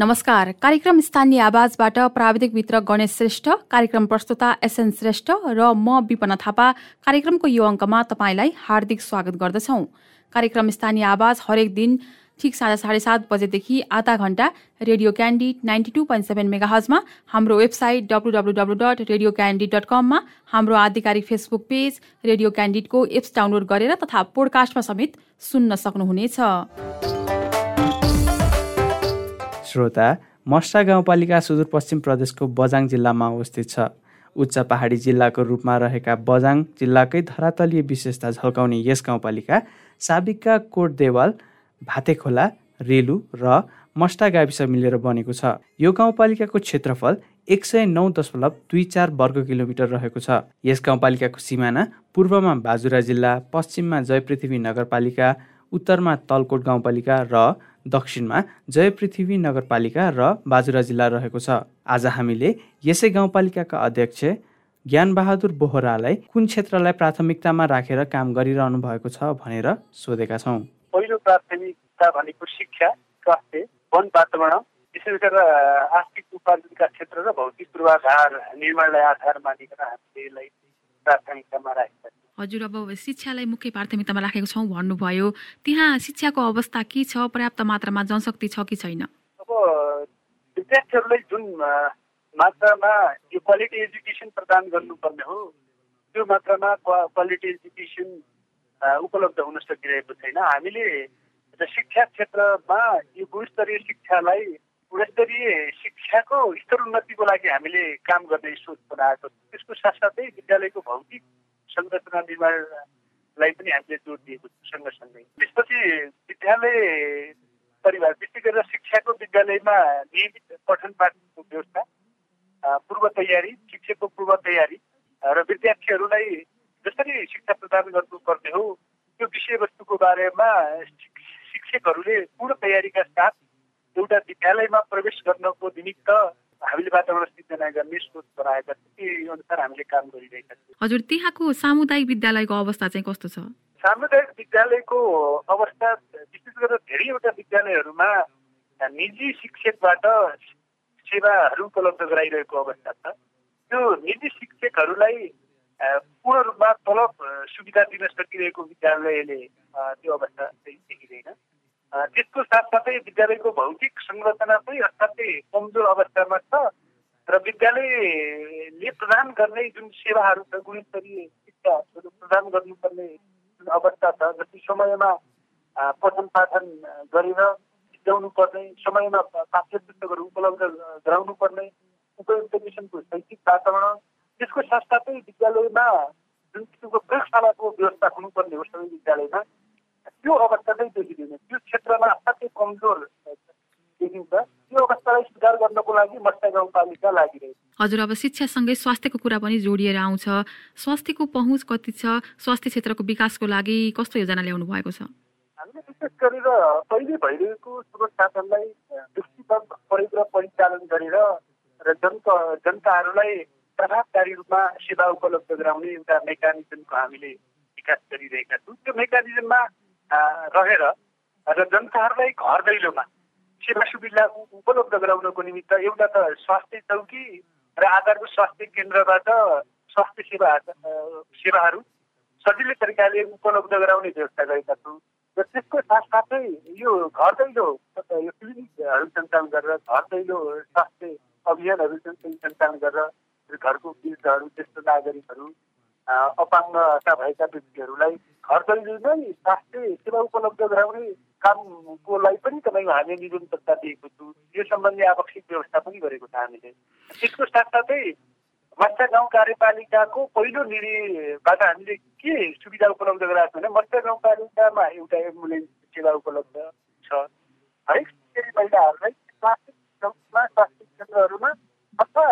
नमस्कार। कार्यक्रम स्थानीय आवाजबाट प्राविधिक मित्र गणेश श्रेष्ठ कार्यक्रम प्रस्तुता एसएन श्रेष्ठ र म विपना थापा। कार्यक्रमको यो अङ्कमा तपाईँलाई हार्दिक स्वागत गर्दछौ। कार्यक्रम स्थानीय आवाज हरेक दिन ठिक साँझ साढे सात बजेदेखि आधा घण्टा radio candid ninety two point seven mega हजमा हाम्रो website W W W dot radio candid dot कममा हाम्रो आधिकारिक फेसबुक पेज रेडियो क्यान्डिडको एप्स डाउनलोड गरेर तथा पोडकास्टमा समेत सुन्न सक्नुहुनेछ। श्रोता मस्टा गाउँपालिका सुदूरपश्चिम प्रदेशको बजाङ जिल्लामा अवस्थित छ। उच्च पहाडी जिल्लाको रूपमा रहेका बजाङ जिल्लाकै धरातलीय विशेषता झल्काउने यस गाउँपालिका साबिकका कोट देवाल भाते खोला रेलु र मस्टा गाविस मिलेर बनेको छ। यो गाउँपालिकाको क्षेत्रफल एक सय नौ दशमलव दुई चार वर्ग किलोमिटर रहेको छ। यस गाउँपालिकाको सिमाना पूर्वमा बाजुरा जिल्ला पश्चिममा जयपृथ्वी नगरपालिका उत्तरमा तलकोट गाउँपालिका र दक्षिणमा जयपृथ्वी नगरपालिका र बाजुरा जिल्ला रहेको छ। आज हामीले यसै गाउँपालिकाका अध्यक्ष ज्ञानबहादुर बोहरालाई कुन क्षेत्रलाई प्राथमिकतामा राखेर काम गरिरहनु भएको छ भनेर सोधेका छौँ। पहिलो प्राथमिकता भनेको शिक्षा स्वास्थ्य वन वातावरण विशेष गरेर आर्थिक उपार्जनका क्षेत्र र भौतिक पूर्वाधार निर्माणलाई आधार मानिकन हामीले यसलाई प्राथमिकतामा राखेका छौँ हजुर अब शिक्षालाई मुख्य प्राथमिकतामा राखेको छौँ भन्नुभयो त्यहाँ शिक्षाको अवस्था के छ? पर्याप्त मात्रामा जनशक्ति छ कि छैन? अब विद्यार्थीहरूलाई जुन मात्रामा यो क्वालिटी एजुकेसन प्रदान गर्नुपर्ने हो त्यो मात्रामा क्वालिटी एजुकेसन उपलब्ध हुन सकिरहेको छैन। हामीले शिक्षा क्षेत्रमा यो गुणस्तरीय शिक्षालाई गुणस्तरीय शिक्षाको स्तर उन्नतिको लागि हामीले काम गर्ने सोच बनाएको छौँ। त्यसको साथसाथै विद्यालयको भौतिक संरचना निर्माणलाई पनि हामीले जोड दिएको छौँ सँगसँगै। त्यसपछि विद्यालय परिवार विशेष गरेर शिक्षाको विद्यालयमा नियमित पठन पाठनको व्यवस्था पूर्व तयारी शिक्षकको पूर्व तयारी र विद्यार्थीहरूलाई जसरी शिक्षा प्रदान गर्नुपर्ने हो त्यो विषयवस्तुको बारेमा शिक्षकहरूले पूर्ण तयारीका साथ एउटा विद्यालयमा प्रवेश गर्नको निमित्त हामीले वातावरण सिर्जना गर्ने सोच बनाएका छौँ त्यही अनुसार हामीले काम गरिरहेका छौँ हजुर त्यहाँको सामुदायिक विद्यालयको अवस्था चाहिँ कस्तो छ? सामुदायिक विद्यालयको अवस्था विशेष गरेर धेरैवटा विद्यालयहरूमा निजी शिक्षकबाट सेवाहरू उपलब्ध गराइरहेको अवस्था छ। त्यो निजी शिक्षकहरूलाई पूर्ण रूपमा तलब सुविधा दिन सकिरहेको विद्यालयले त्यो अवस्था चाहिँ देखिँदैन। त्यसको साथसाथै विद्यालयको भौतिक संरचना पनि असाध्यै कमजोर अवस्थामा छ र विद्यालयले प्रदान गर्ने जुन सेवाहरू छ गुणस्तरीय शिक्षाहरू प्रदान गर्नुपर्ने जुन अवस्था छ जस्तै समयमा पठन पाठन गरेर सिद्ध्याउनु पर्ने समयमा पाठ्य पुस्तकहरू उपलब्ध गराउनु पर्ने उपयुक्त किसिमको शैक्षिक वातावरण त्यसको साथसाथै विद्यालयमा जुन किसिमको प्रयोगशालाको व्यवस्था हुनुपर्ने हो सबै विद्यालयमा। त्यो अवस्था चाहिँ देखिँदैन। त्यो क्षेत्रमा असाध्यै कमजोर देखिन्छ। त्यो अवस्थालाई सुधार गर्नको लागि मत्स्य गाउँपालिका लागिरहेको हजुर अब शिक्षासँगै स्वास्थ्यको कुरा पनि जोडिएर आउँछ। स्वास्थ्यको पहुँच कति छ? स्वास्थ्य क्षेत्रको विकासको लागि कस्तो योजना ल्याउनु भएको छ? हामीले विशेष गरेर पहिले भइरहेको स्रोत साधनलाई दृष्टिगत प्रयोग र परिचालन गरेर र जनता जनताहरूलाई प्रभावकारी रूपमा सेवा उपलब्ध गराउने एउटा मेकानिजमको हामीले विकास गरिरहेका छौँ। त्यो मेकानिजममा रहेर र जनताहरूलाई घर दैलोमा सेवा सुविधा उपलब्ध गराउनको निमित्त एउटा त स्वास्थ्य चौकी र आधारको स्वास्थ्य केन्द्रबाट स्वास्थ्य सेवा सेवाहरू सजिलै तरिकाले उपलब्ध गराउने व्यवस्था गरेका छौँ र त्यसको साथसाथै यो घर दैलो यो क्लिनिकहरू सञ्चालन गरेर घर दैलो स्वास्थ्य अभियानहरू सञ्चालन गरेर घरको वृद्धहरू ज्येष्ठ नागरिकहरू अपाङ्गता भएका व्यक्तिहरूलाई घर दैलो स्वास्थ्य सेवा उपलब्ध गराउने कामको लागि पनि तपाईँको हामीले निरन्तरता दिएको छु। यो सम्बन्धी आवश्यक व्यवस्था पनि गरेको छ हामीले। त्यसको साथसाथै मत्स्य गाउँ कार्यपालिकाको पहिलो निर्णयबाट हामीले के सुविधा उपलब्ध गराएको छ भने मत्स्य गाउँपालिकामा एउटा एम्बुलेन्स सेवा उपलब्ध छ। है महिलाहरूलाई स्वास्थ्य स्वास्थ्य केन्द्रहरूमा अथवा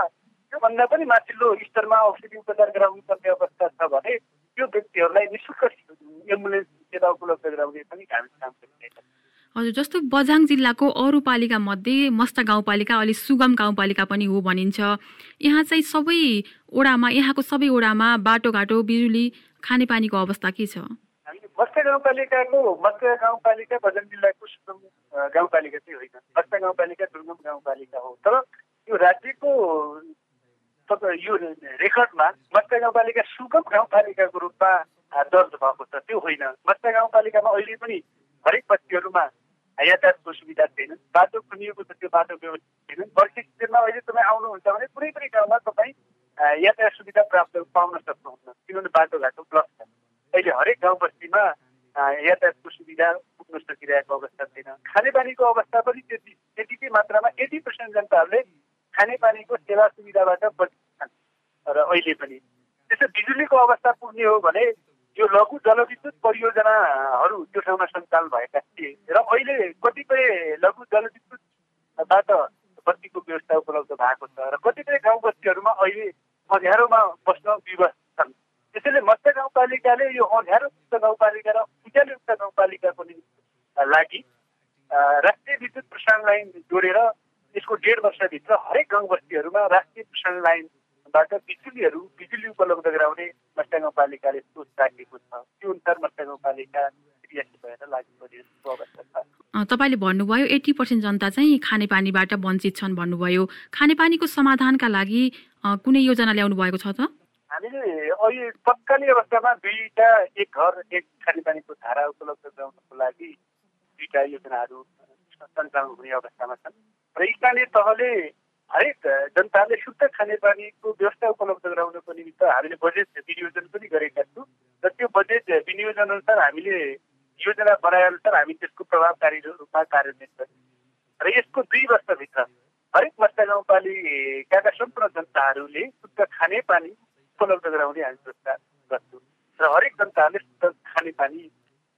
त्योभन्दा पनि माथिल्लो स्तरमा औषधि उपचार गराउनु पर्ने अवस्था छ भने त्यो व्यक्तिहरूलाई निशुल्क एम्बुलेन्स सेवा उपलब्ध गराउने पनि हामी काम गरिरहेका हजुर जस्तो बझाङ जिल्लाको अरू पालिका मध्ये मस्ता गाउँपालिका अलिक सुगम गाउँपालिका पनि हो भनिन्छ। यहाँ चाहिँ सबै ओडामा यहाँको सबै ओडामा बाटोघाटो बिजुली खानेपानीको अवस्था के छ? मत्स्य गाउँपालिकाको मत्स्य गाउँपालिका बजार जिल्लाको सुगम गाउँपालिका चाहिँ होइन। मत्स्य गाउँपालिका दुर्गम गाउँपालिका हो। तर यो राज्यको यो रेकर्डमा मत्स्य गाउँपालिका सुगम गाउँपालिकाको रूपमा दर्ज भएको छ। त्यो होइन। मत्स्य गाउँपालिकामा अहिले पनि हरेक बस्तीहरूमा यातायातको सुविधा छैन। बाटो खुनिएको छ त्यो बाटो व्यवस्थित छैन। वर्षी सिजनमा अहिले तपाईँ आउनुहुन्छ भने कुनै पनि ठाउँमा तपाईँ यातायात सुविधा प्राप्त पाउन सक्नुहुन्न। किनभने बाटोघाटो ब्लक छ। अहिले हरेक गाउँ बस्तीमा यातायातको सुविधा पुग्न सकिरहेको अवस्था छैन। खानेपानीको अवस्था पनि त्यति त्यतिकै मात्रामा एटी पर्सेन्ट जनताहरूले खानेपानीको सेवा सुविधाबाट र अहिले पनि। त्यसो बिजुलीको अवस्था पुग्ने हो भने यो लघु जलविद्युत परियोजनाहरू त्यो ठाउँमा सञ्चालन भएका थिए र अहिले कतिपय लघु जलविद्युतबाट बत्तीको व्यवस्था उपलब्ध भएको छ र कतिपय गाउँ बस्तीहरूमा अहिले अँध्यारोमा बस्न विवश छन्। त्यसैले मत्स्य गाउँपालिकाले यो अँध्यारोयुक्त गाउँपालिका र उज्यालोयुक्त गाउँपालिकाको लागि राष्ट्रिय विद्युत प्रसारण लाइन जोडेर यसको डेढ वर्षभित्र हरेक गाउँ बस्तीहरूमा राष्ट्रिय प्रसारण लाइनबाट बिजुलीहरू बिजुली उपलब्ध गराउने मत्स्य गाउँपालिकाले सोच राखेको छ। त्यो अनुसार मत्स्य गाउँपालिका क्रियाशील भएर लागू गरिरहेको अवस्था छ। तपाईँले भन्नुभयो एट्टी पर्सेन्ट जनता चाहिँ खानेपानीबाट वञ्चित छन् भन्नुभयो। खानेपानीको समाधानका लागि कुनै योजना ल्याउनु भएको छ त? हामीले अहिले तत्कालीन अवस्थामा दुईटा एक घर एक खानेपानीको धारा उपलब्ध गराउनको लागि दुईटा योजनाहरू सञ्चालन हुने अवस्थामा छन्। र स्थानीय तहले हरेक जनताले शुद्ध खानेपानीको व्यवस्था उपलब्ध गराउनको निमित्त हामीले बजेट विनियोजन पनि गरेका छौँ र त्यो बजेट विनियोजन अनुसार हामीले योजना बनाएअनुसार हामी त्यसको प्रभावकारी रूपमा कार्यान्वयन गर्छौँ। र यसको दुई वर्षभित्र हरेक मत्स्य गाउँपालिकाका सम्पूर्ण जनताहरूले शुद्ध खानेपानी उपलब्ध गराउने हामी व्यवस्था गर्छौँ र हरेक जनताहरूले शुद्ध खानेपानी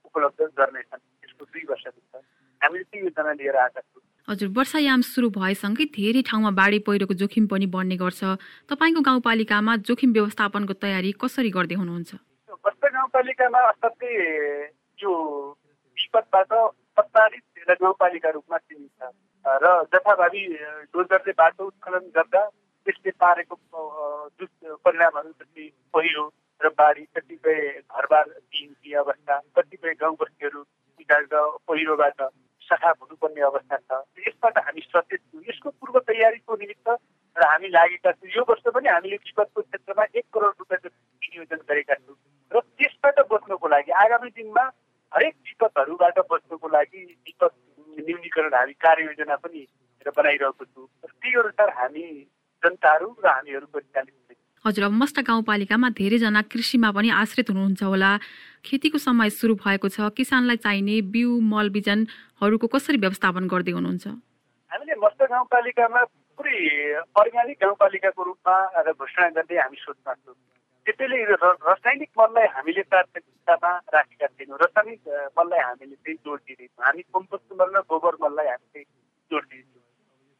उपलब्ध गर्नेछन्। यसको दुई वर्षभित्र हामीले त्यो योजना लिएर आएका छौँ। हजुर वर्षायाम सुरु भएसँगै धेरै ठाउँमा बाढी पहिरोको जोखिम पनि बढ्ने गर्छ। तपाईँको गाउँपालिकामा जोखिम व्यवस्थापनको तयारी कसरी गर्दै हुनुहुन्छ? गाउँपालिकामा असाध्यै यो विपदबाट प्रताडित गाउँपालिका रूपमा चिनिन्छ। र जथाभावी डोजरले बाटो उत्खनन गर्दा त्यसले पारेको परिणामहरू जस्तै पहिरो र बाढी कतिपय घरबार दिइने अवस्था कतिपय गाउँ बस्तीहरू पहिरोबाट सखा हुनुपर्ने अवस्था छ। यसबाट हामी सचेत छौँ। यसको पूर्व तयारीको निमित्त र हामी लागेका छौँ। यो वर्ष पनि हामीले विपदको क्षेत्रमा एक करोड रुपियाँ जति विनियोजन गरेका छौँ। र त्यसबाट बच्नको लागि आगामी दिनमा हरेक विपदहरूबाट बच्नको लागि विपद न्यूनीकरण हामी कार्ययोजना पनि बनाइरहेको छौँ। त्यही अनुसार हामी जनताहरू र हामीहरू परिचालित हजुर अब मस्ट गाउँपालिकामा धेरैजना कृषिमा पनि आश्रित हुनुहुन्छ होला। खेतीको समय सुरु भएको छ। किसानलाई चाहिने बिउ मल बिजनहरूको कसरी व्यवस्थापन गर्दै हुनुहुन्छ? हामीले मस्त गाउँपालिकामा पुरै अर्ग्यानिक गाउँपालिकाको रूपमा घोषणा गर्दै हामी सोचमा त्यसैले रासायनिक मललाई हामीले प्राथमिकतामा राखेका छैनौँ रासायनिक मललाई हामीले चाहिँ जोड दिँदैछौँ हामी कम्पोस्ट मल र गोबर मललाई हामीले जोड दिँदैछौँ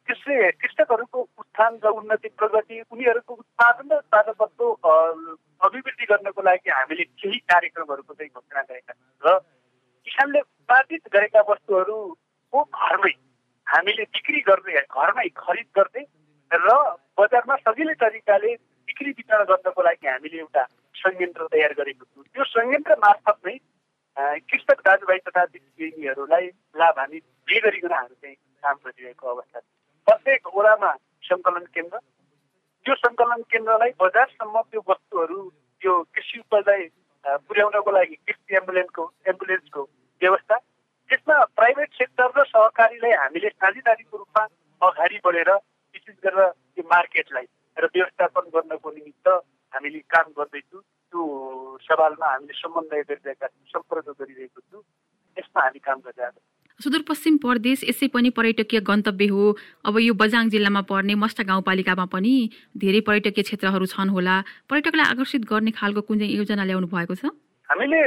त्यसले कृषकहरूको उत्थान र उन्नति प्रगति उनीहरूको उत्पादन र उत्पादकत्व अभिवृद्धि गर्नको लागि हामीले केही कार्यक्रमहरूको चाहिँ घोषणा गरेका छौँ र किसानले उत्पादित गरेका वस्तुहरूको घरमै हामीले बिक्री गर्दै घरमै खरिद गर्दै र बजारमा सजिलै तरिकाले बिक्री वितरण गर्नको लागि हामीले एउटा संयन्त्र तयार गरेको छौँ। त्यो संयन्त्र मार्फत नै कृषक दाजुभाइ तथा दिदीबहिनीहरूलाई लाभ हामी जे गरिकन हामी चाहिँ काम गरिरहेको अवस्था छ। प्रत्येक ओडामा सङ्कलन केन्द्र त्यो सङ्कलन केन्द्रलाई बजारसम्म त्यो वस्तुहरू त्यो कृषि उपजलाई पुर्याउनको लागि कृषि एम्बुलेन्सको एम्बुलेन्सको व्यवस्था त्यसमा प्राइभेट सेक्टर र सहकारीलाई हामीले साझेदारीको रूपमा अगाडि बढेर विशेष गरेर त्यो मार्केटलाई र व्यवस्थापन गर्नको निमित्त हामीले काम गर्दैछौँ। त्यो सवालमा हामीले समन्वय गरिरहेका छौँ सम्पर्क गरिरहेको छौँ यसमा हामी काम गरिरहेका छौँ सुदूरपश्चिम प्रदेश यसै पनि पर्यटकीय गन्तव्य हो। अब यो बजाङ जिल्लामा पर्ने मस्ट गाउँपालिकामा पनि धेरै पर्यटकीय क्षेत्रहरू छन् होला। पर्यटकलाई आकर्षित गर्ने खालको कुन चाहिँ योजना ल्याउनु भएको छ? हामीले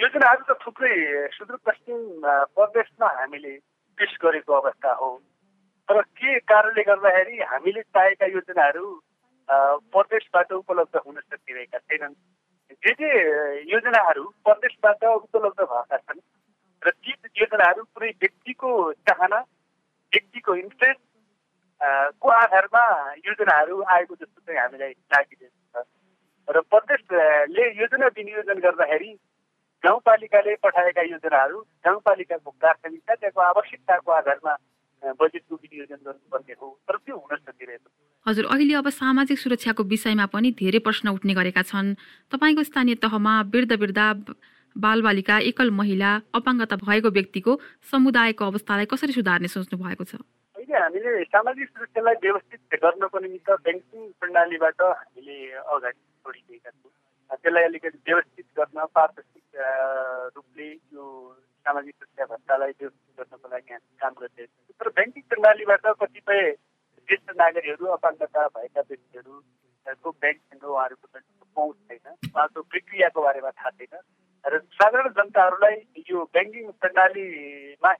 योजनाहरू त थुप्रै सुदूरपश्चिम प्रदेशमा हामीले पेस गरेको अवस्था हो। तर के कारणले गर्दाखेरि हामीले चाहेका योजनाहरू प्रदेशबाट उपलब्ध हुन सकिरहेका छैनन्? जे जे योजनाहरू प्रदेशबाट उपलब्ध भएका छन् र ती योजनाहरू कुनै व्यक्तिको चाहना व्यक्तिको इन्ट्रेस्ट को आधारमा योजनाहरू आएको जस्तो चाहिँ हामीलाई लागिरहेको छ। र प्रदेशले योजना विनियोजन गर्दाखेरि गाउँपालिकाले पठाएका योजनाहरू गाउँपालिकाको प्राथमिकता त्यहाँको आवश्यकताको आधारमा बजेटको विनियोजन गर्नुपर्ने हो। तर त्यो हुन सकिरहेको हजुर अहिले अब सामाजिक सुरक्षाको विषयमा पनि धेरै प्रश्न उठ्ने गरेका छन्। तपाईँको स्थानीय तहमा वृद्ध वृद्धा बालबालिका एकल महिला अपाङ्गता भएको व्यक्तिको समुदायको अवस्थालाई कसरी सुधार्ने सोच्नु भएको छ? अहिले हामीले सामाजिक सुरक्षालाई व्यवस्थित गर्नको निमित्त ब्याङ्किङ प्रणालीबाट हामीले अगाडि बढिरहेका छौँ। त्यसलाई अलिकति व्यवस्थित गर्न पारदर्शिक रूपले यो सामाजिक सुरक्षा भत्तालाई व्यवस्थित गर्नको लागि हामी काम गरिरहेका छौँ। तर ब्याङ्किङ प्रणालीबाट कतिपय ज्येष्ठ नागरिकहरू अपाङ्गता भएका व्यक्तिहरूको ब्याङ्कसँग उहाँहरूको पहुँच छैन उहाँको प्रक्रियाको बारेमा थाहा छैन। र साधारण जनताहरूलाई यो ब्याङ्किङ प्रणालीमा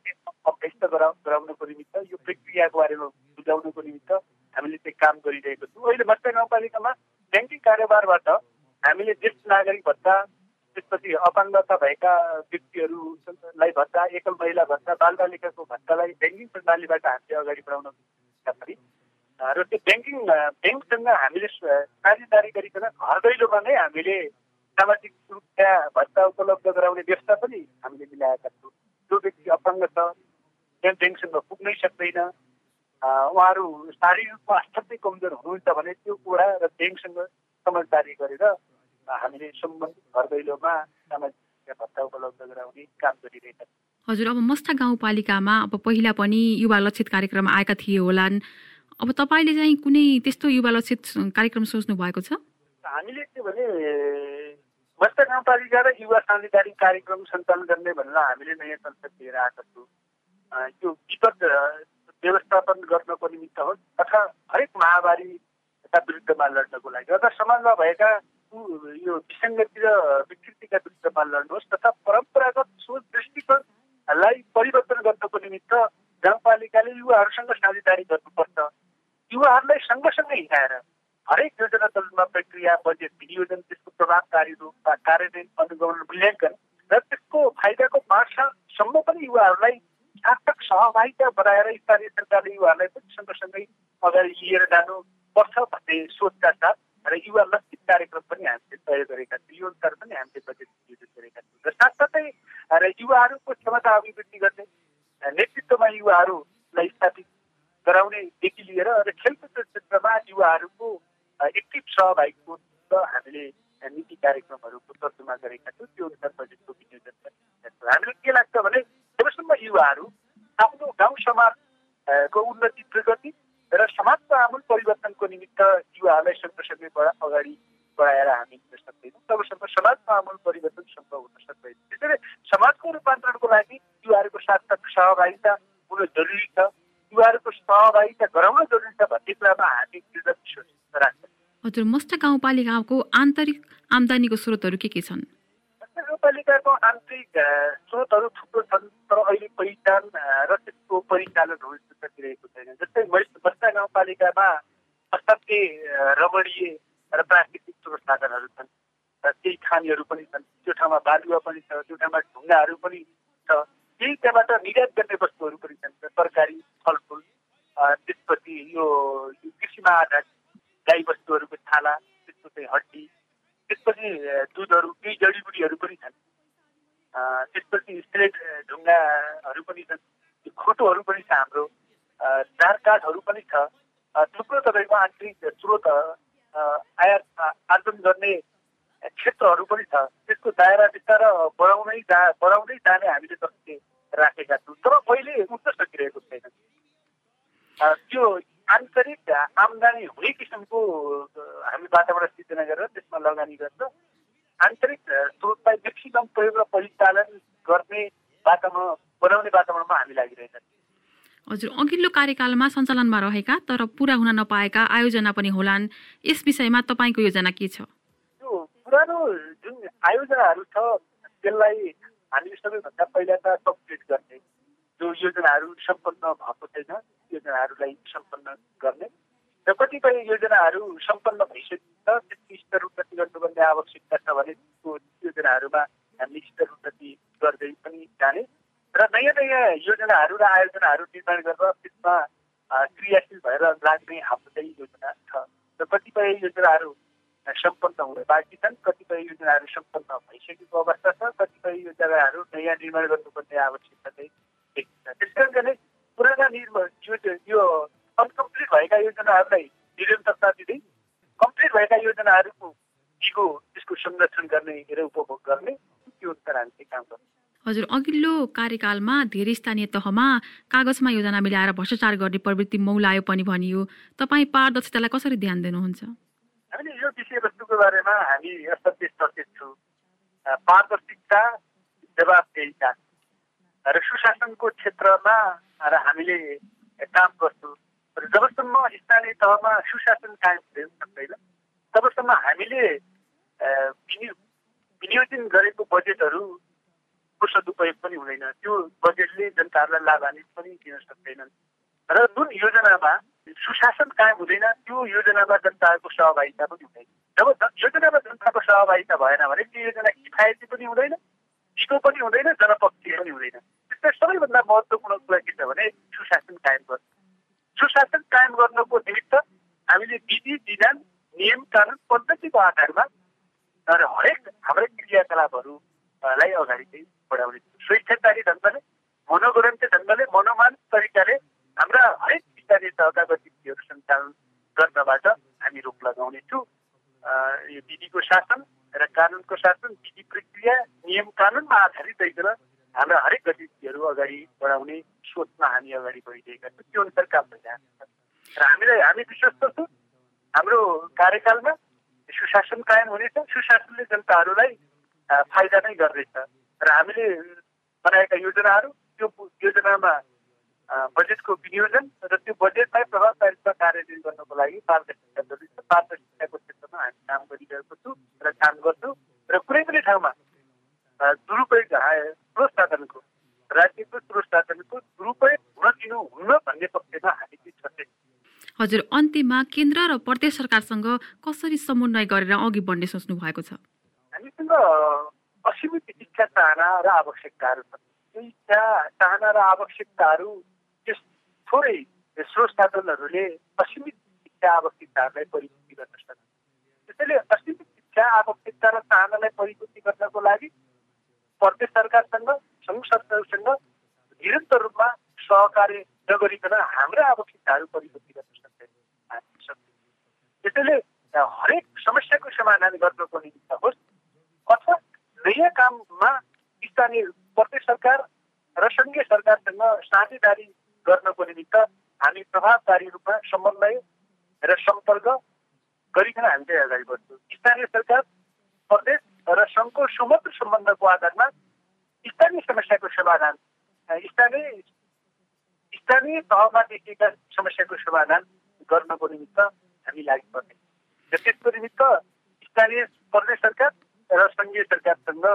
अभ्यस्त गराउनको निमित्त यो प्रक्रियाको बारेमा बुझाउनको निमित्त हामीले चाहिँ काम गरिरहेको छौँ। अहिले मत्स्य गाउँपालिकामा ब्याङ्किङ कारोबारबाट हामीले ज्येष्ठ नागरिक भत्ता त्यसपछि अपाङ्गता भएका व्यक्तिहरूलाई भत्ता एकल महिला भत्ता बालबालिकाको भत्तालाई ब्याङ्किङ प्रणालीबाट हामीले अगाडि बढाउन पनि। र त्यो ब्याङ्किङ ब्याङ्कसँग हामीले साझेदारी गरिकन घर दैलोमा नै हामीले सामाजिक सुरक्षा भत्ता उपलब्ध गराउने व्यवस्था पनि हामीले मिलाएका छौँ। जो व्यक्ति अपाङ्ग छ त्यहाँ ब्याङ्कसँग पुग्नै सक्दैन उहाँहरू शारीरिक रूपमा अत्यन्तै कमजोर हुनुहुन्छ भने त्यो कुरा र ब्याङ्कसँग समझदारी गरेर हामीले सम्बन्धित घर दैलोमा सामाजिक भत्ता उपलब्ध गराउने काम गरिरहेका छौँ। हजुर अब मस्ता गाउँपालिकामा अब पहिला पनि युवा लक्षित कार्यक्रम आएका थिए होलान्। अब तपाईँले चाहिँ कुनै त्यस्तो युवा लक्षित कार्यक्रम सोच्नु भएको छ? हामीले के भने मत्स्य गाउँपालिका र युवा साझेदारी कार्यक्रम सञ्चालन गर्ने भनेर हामीले नयाँ संसद लिएर आएका छौँ। यो विपद व्यवस्थापन गर्नको निमित्त होस् तथा हरेक महामारीका विरुद्धमा लड्नको लागि। अथवा समाजमा भएका यो विसङ्गति र विकृतिका विरुद्धमा लड्नुहोस् तथा परम्परागत सोच दृष्टिकोणलाई परिवर्तन गर्नको निमित्त गाउँपालिकाले युवाहरूसँग साझेदारी गर्नुपर्छ। युवाहरूलाई सँगसँगै हिँडाएर हरेक योजना चलनमा प्रक्रिया बजेट विनियोजन प्रभावकारी रूपमा कार्यान्वयन अनुगमन मूल्याङ्कन र त्यसको फाइदाको बाँडसम्म पनि युवाहरूलाई सार्थक सहभागिता बनाएर स्थानीय सरकारले युवाहरूलाई पनि सँगसँगै अगाडि लिएर जानुपर्छ भन्ने सोचका साथ र युवा लक्षित कार्यक्रम पनि हामीले तय गरेका छौँ। यो अनुसार पनि हामीले बजेट विनियोजन गरेका छौँ। र साथसाथै र युवाहरूको क्षमता अभिवृद्धि गर्ने नेतृत्वमा युवाहरूलाई स्थापित गराउनेदेखि लिएर र खेलकुद क्षेत्रमा युवाहरूको एक्टिभ सहभागिको हामीले नीति कार्यक्रमहरूको तर्जुमा गरेका छौँ त्यो अनुसार बजेटको विनियोजन छौँ हामीलाई के लाग्छ भने जबसम्म युवाहरू आफ्नो गाउँ समाजको उन्नति प्रगति र समाजको आमूल परिवर्तनको निमित्त युवाहरूलाई सँगसँगै अगाडि बढाएर हामी हिँड्न सक्दैनौँ तबसम्म समाजको आमूल परिवर्तन सम्भव हुन सक्दैन। त्यसैले समाजको रूपान्तरणको लागि युवाहरूको सार्थक सहभागिता हुन जरुरी छ। युवाहरूको सहभागिता गराउन जरुरी छ भन्ने कुरामा हामी दृढ विश्वास राख्छौँ। हजुर मस्ट गाउँपालिकाको आन्तरिक आम्दानीको स्रोतहरू के के छन्? गाउँपालिकाको आन्तरिक स्रोतहरू थुप्रो छन् तर अहिले पहिचान र त्यसको परिचालन सकिरहेको छैन। जस्तै बस्ता गाउँपालिकामा असाध्यै रमणीय र प्राकृतिक स्रोत साधनहरू छन् केही खानीहरू पनि छन्। त्यो ठाउँमा बालुवा पनि छ त्यो ठाउँमा ढुङ्गाहरू पनि छ। केही त्यहाँबाट निर्यात गर्ने वस्तुहरू पनि छन् तरकारी फलफुल त्यसपछि यो कृषिमा आधारित गाई वस्तुहरूको छाला त्यसको चाहिँ हड्डी त्यसपछि दुधहरू केही जडीबुडीहरू पनि छन्। त्यसपछि स्लेट ढुङ्गाहरू पनि छन्। खोटोहरू पनि छ हाम्रो। चार काठहरू पनि छ। थुप्रो तपाईँको आन्तरिक स्रोत आयात आर्जन गर्ने क्षेत्रहरू पनि छ। त्यसको दायरा विस्तार बढाउनै जा बढाउँदै जाने हामीले जस्तै राखेका छौँ। तर अहिले उठ्न सकिरहेको छैन। त्यो आन्तरिक आमदानी हुने किसिमको हामी वातावरण सिर्जना गरेर त्यसमा लगानी गर्छ आन्तरिक स्रोतलाई म्याक्सिमम प्रयोग र परिचालन गर्ने वातावरण बनाउने वातावरणमा हामी लागिरहेका छौँ हजुर अघिल्लो कार्यकालमा सञ्चालनमा रहेका तर पुरा हुन नपाएका आयोजना पनि होलान् यस विषयमा तपाईँको योजना के छ त्यो पुरानो जुन आयोजनाहरू छ त्यसलाई हामीले सबैभन्दा पहिला त कम्प्लिट गर्ने जो योजनाहरू सम्पन्न भएको छैन योजनाहरूलाई सम्पन्न गर्ने र कतिपय योजनाहरू सम्पन्न भइसकेको त्यसको स्तर उन्नति गर्नुपर्ने आवश्यकता छ भने त्यो योजनाहरूमा हामीले स्तर उन्नति गर्दै पनि जाने र नयाँ नयाँ योजनाहरू र आयोजनाहरू निर्माण गरेर त्यसमा क्रियाशील भएर लाग्ने हाम्रो चाहिँ योजना छ र कतिपय योजनाहरू सम्पन्न हुन बाँकी छन् कतिपय योजनाहरू सम्पन्न भइसकेको अवस्था छ कतिपय योजनाहरू नयाँ निर्माण गर्नुपर्ने आवश्यकता चाहिँ देखिन्छ। त्यस कारण पुराना निर्माण यो अनकम्प्लिट भएका योजनाहरूलाई निरन्तरता दिँदै कम्प्लिट भएका योजनाहरूको दिगो त्यसको संरक्षण गर्ने र उपभोग गर्ने त्यो अनुसार हामी चाहिँ काम गर्छौँ। हजुर अघिल्लो कार्यकालमा धेरै स्थानीय तहमा कागजमा योजना मिलाएर भ्रष्टाचार गर्ने प्रवृत्ति मौलायो पनि भनियो। तपाईँ पारदर्शितालाई कसरी ध्यान दिनुहुन्छ? हामीले यो विषयवस्तुको बारेमा हामी असत्य सचेत छौँ। पारदर्शिता जवाबदेहिता। र सुशासनको क्षेत्रमा र हामीले काम गर्छौँ। र जबसम्म स्थानीय तहमा सुशासन कायम हुँदैन सक्दैन तबसम्म हामीले विनियोजन गरेको बजेटहरूको सदुपयोग पनि हुँदैन। त्यो बजेटले जनताहरूलाई लाभान्वित पनि दिन सक्दैनन्? र जुन योजनामा सुशासन कायम हुँदैन त्यो योजनामा जनताहरूको सहभागिता पनि हुँदैन। जब योजनामा जनताको सहभागिता भएन भने त्यो योजना किफायती पनि हुँदैन छिटो पनि हुँदैन जनपक्षीय पनि हुँदैन। त्यसमा सबैभन्दा महत्त्वपूर्ण कुरा के छ भने सुशासन कायम गर्नु। सुशासन कायम गर्नको निमित्त हामीले विधि विधान नियम कानुन पद्धतिको आधारमा र हरेक हाम्रै क्रियाकलापहरूलाई अगाडि चाहिँ बढाउने। स्वेच्छाचारी ढङ्गले मनोगणन्य ढङ्गले मनोमान तरिकाले हाम्रा हरेक स्थानीय तहका गतिविधिहरू सञ्चालन गर्नबाट हामी रोक लगाउनेछौँ यो विधिको शासन र कानुनको शासन विधि प्रक्रिया नियम कानुनमा आधारित भइकन हाम्रा हरेक गतिविधिहरू अगाडि बढाउने सोचमा हामी अगाडि बढिरहेका छौँ त्यो अनुसार काम भइरहेको छ र हामीलाई हामी विश्वस्त छौँ हाम्रो कार्यकालमा सुशासन कायम हुनेछ जनताहरूलाई फाइदा नै गर्नेछ र हामीले बनाएका योजनाहरू त्यो योजनामा बजेटको विनियोजन र त्यो बजेटलाई प्रभावकारिता कार्यान्वयन गर्नको लागि पारदर्शिता जरुरी छ पारदर्शिताको क्षेत्रमा हामी काम गरिरहेको छौँ र काम गर्छौँ। र कुनै पनि ठाउँमा दुरुपयोग स्रोत साधनको राज्यको स्रोत साधनको दुरुपयोग हुन दिनु हुन्न भन्ने पक्षमा हामी चाहिँ हजुर अन्त्यमा केन्द्र र प्रदेश सरकारसँग कसरी समन्वय गरेर अघि बढ्ने सोच्नु भएको छ हामीसँग असीमित इच्छा चाहना र आवश्यकताहरू छन् इच्छा चाहना र आवश्यकताहरू त्यस थोरै स्रोत असीमित इच्छा आवश्यकताहरूलाई परिपूर्ति गर्न सक्छ त्यसैले असीमित इच्छा आवश्यकता र चाहनालाई परिपूर्ति गर्नको लागि प्रदेश सरकारसँग सङ्घ सरकारसँग निरन्तर रूपमा सहकार्य नगरिकन हाम्रा आवश्यकताहरू परिवर्तन गर्न सक्दैन त्यसैले हरेक समस्याको समाधान गर्नको निमित्त होस् अथवा नयाँ काममा स्थानीय प्रदेश सरकार र सङ्घीय सरकारसँग साझेदारी गर्नको निमित्त हामी प्रभावकारी रूपमा समन्वय र सम्पर्क गरिकन हामी चाहिँ अगाडि बढ्छौँ। स्थानीय सरकार प्रदेश र सङ्घको सुमधुर सम्बन्धको आधारमा स्थानीय समस्याको समाधान स्थानीय स्थानीय तहमा देखिएका समस्याको समाधान गर्नको निमित्त हामी लागि पर्ने र त्यसको निमित्त स्थानीय प्रदेश सरकार र सङ्घीय सरकारसँग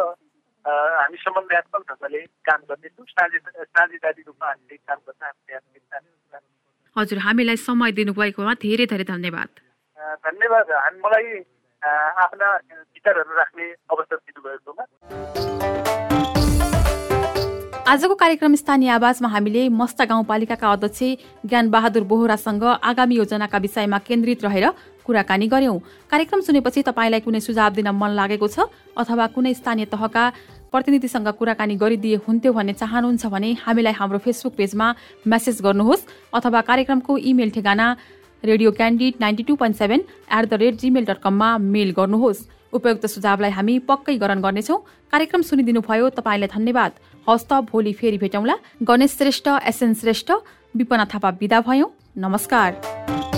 हामी समन्वयात्मक ढङ्गले काम गर्नेछौँ साझेदारी रूपमा हामीले काम गर्न हामीले हजुर हामीलाई समय दिनुभएकोमा धेरै धेरै धन्यवाद। धन्यवाद। मलाई आफ्ना विचारहरू राख्ने अवसर दिनुभएकोमा। आजको कार्यक्रम स्थानीय आवाजमा हामीले मस्ता गाउँपालिकाका अध्यक्ष ज्ञान बहादुर बोहरासँग आगामी योजनाका विषयमा केन्द्रित रहेर कुराकानी गर्यौं। कार्यक्रम सुनेपछि तपाईँलाई कुनै सुझाव दिन मन लागेको छ अथवा कुनै स्थानीय तहका प्रतिनिधिसँग कुराकानी गरिदिए हुन्थ्यो भन्ने चाहनुहुन्छ भने हामीलाई हाम्रो फेसबुक पेजमा मेसेज गर्नुहोस् अथवा कार्यक्रमको इमेल ठेगाना radio candid ninety two point seven at the rate Gmail dot कममा मेल गर्नुहोस्। उपयुक्त सुझावलाई हामी पक्कै ग्रहण गर्नेछौँ। कार्यक्रम सुनिदिनु भयो तपाईँलाई धन्यवाद। हस्त भोलि फेरि भेटौँला। गणेश श्रेष्ठ एसएन श्रेष्ठ विपना थापा विदा भयौँ। नमस्कार।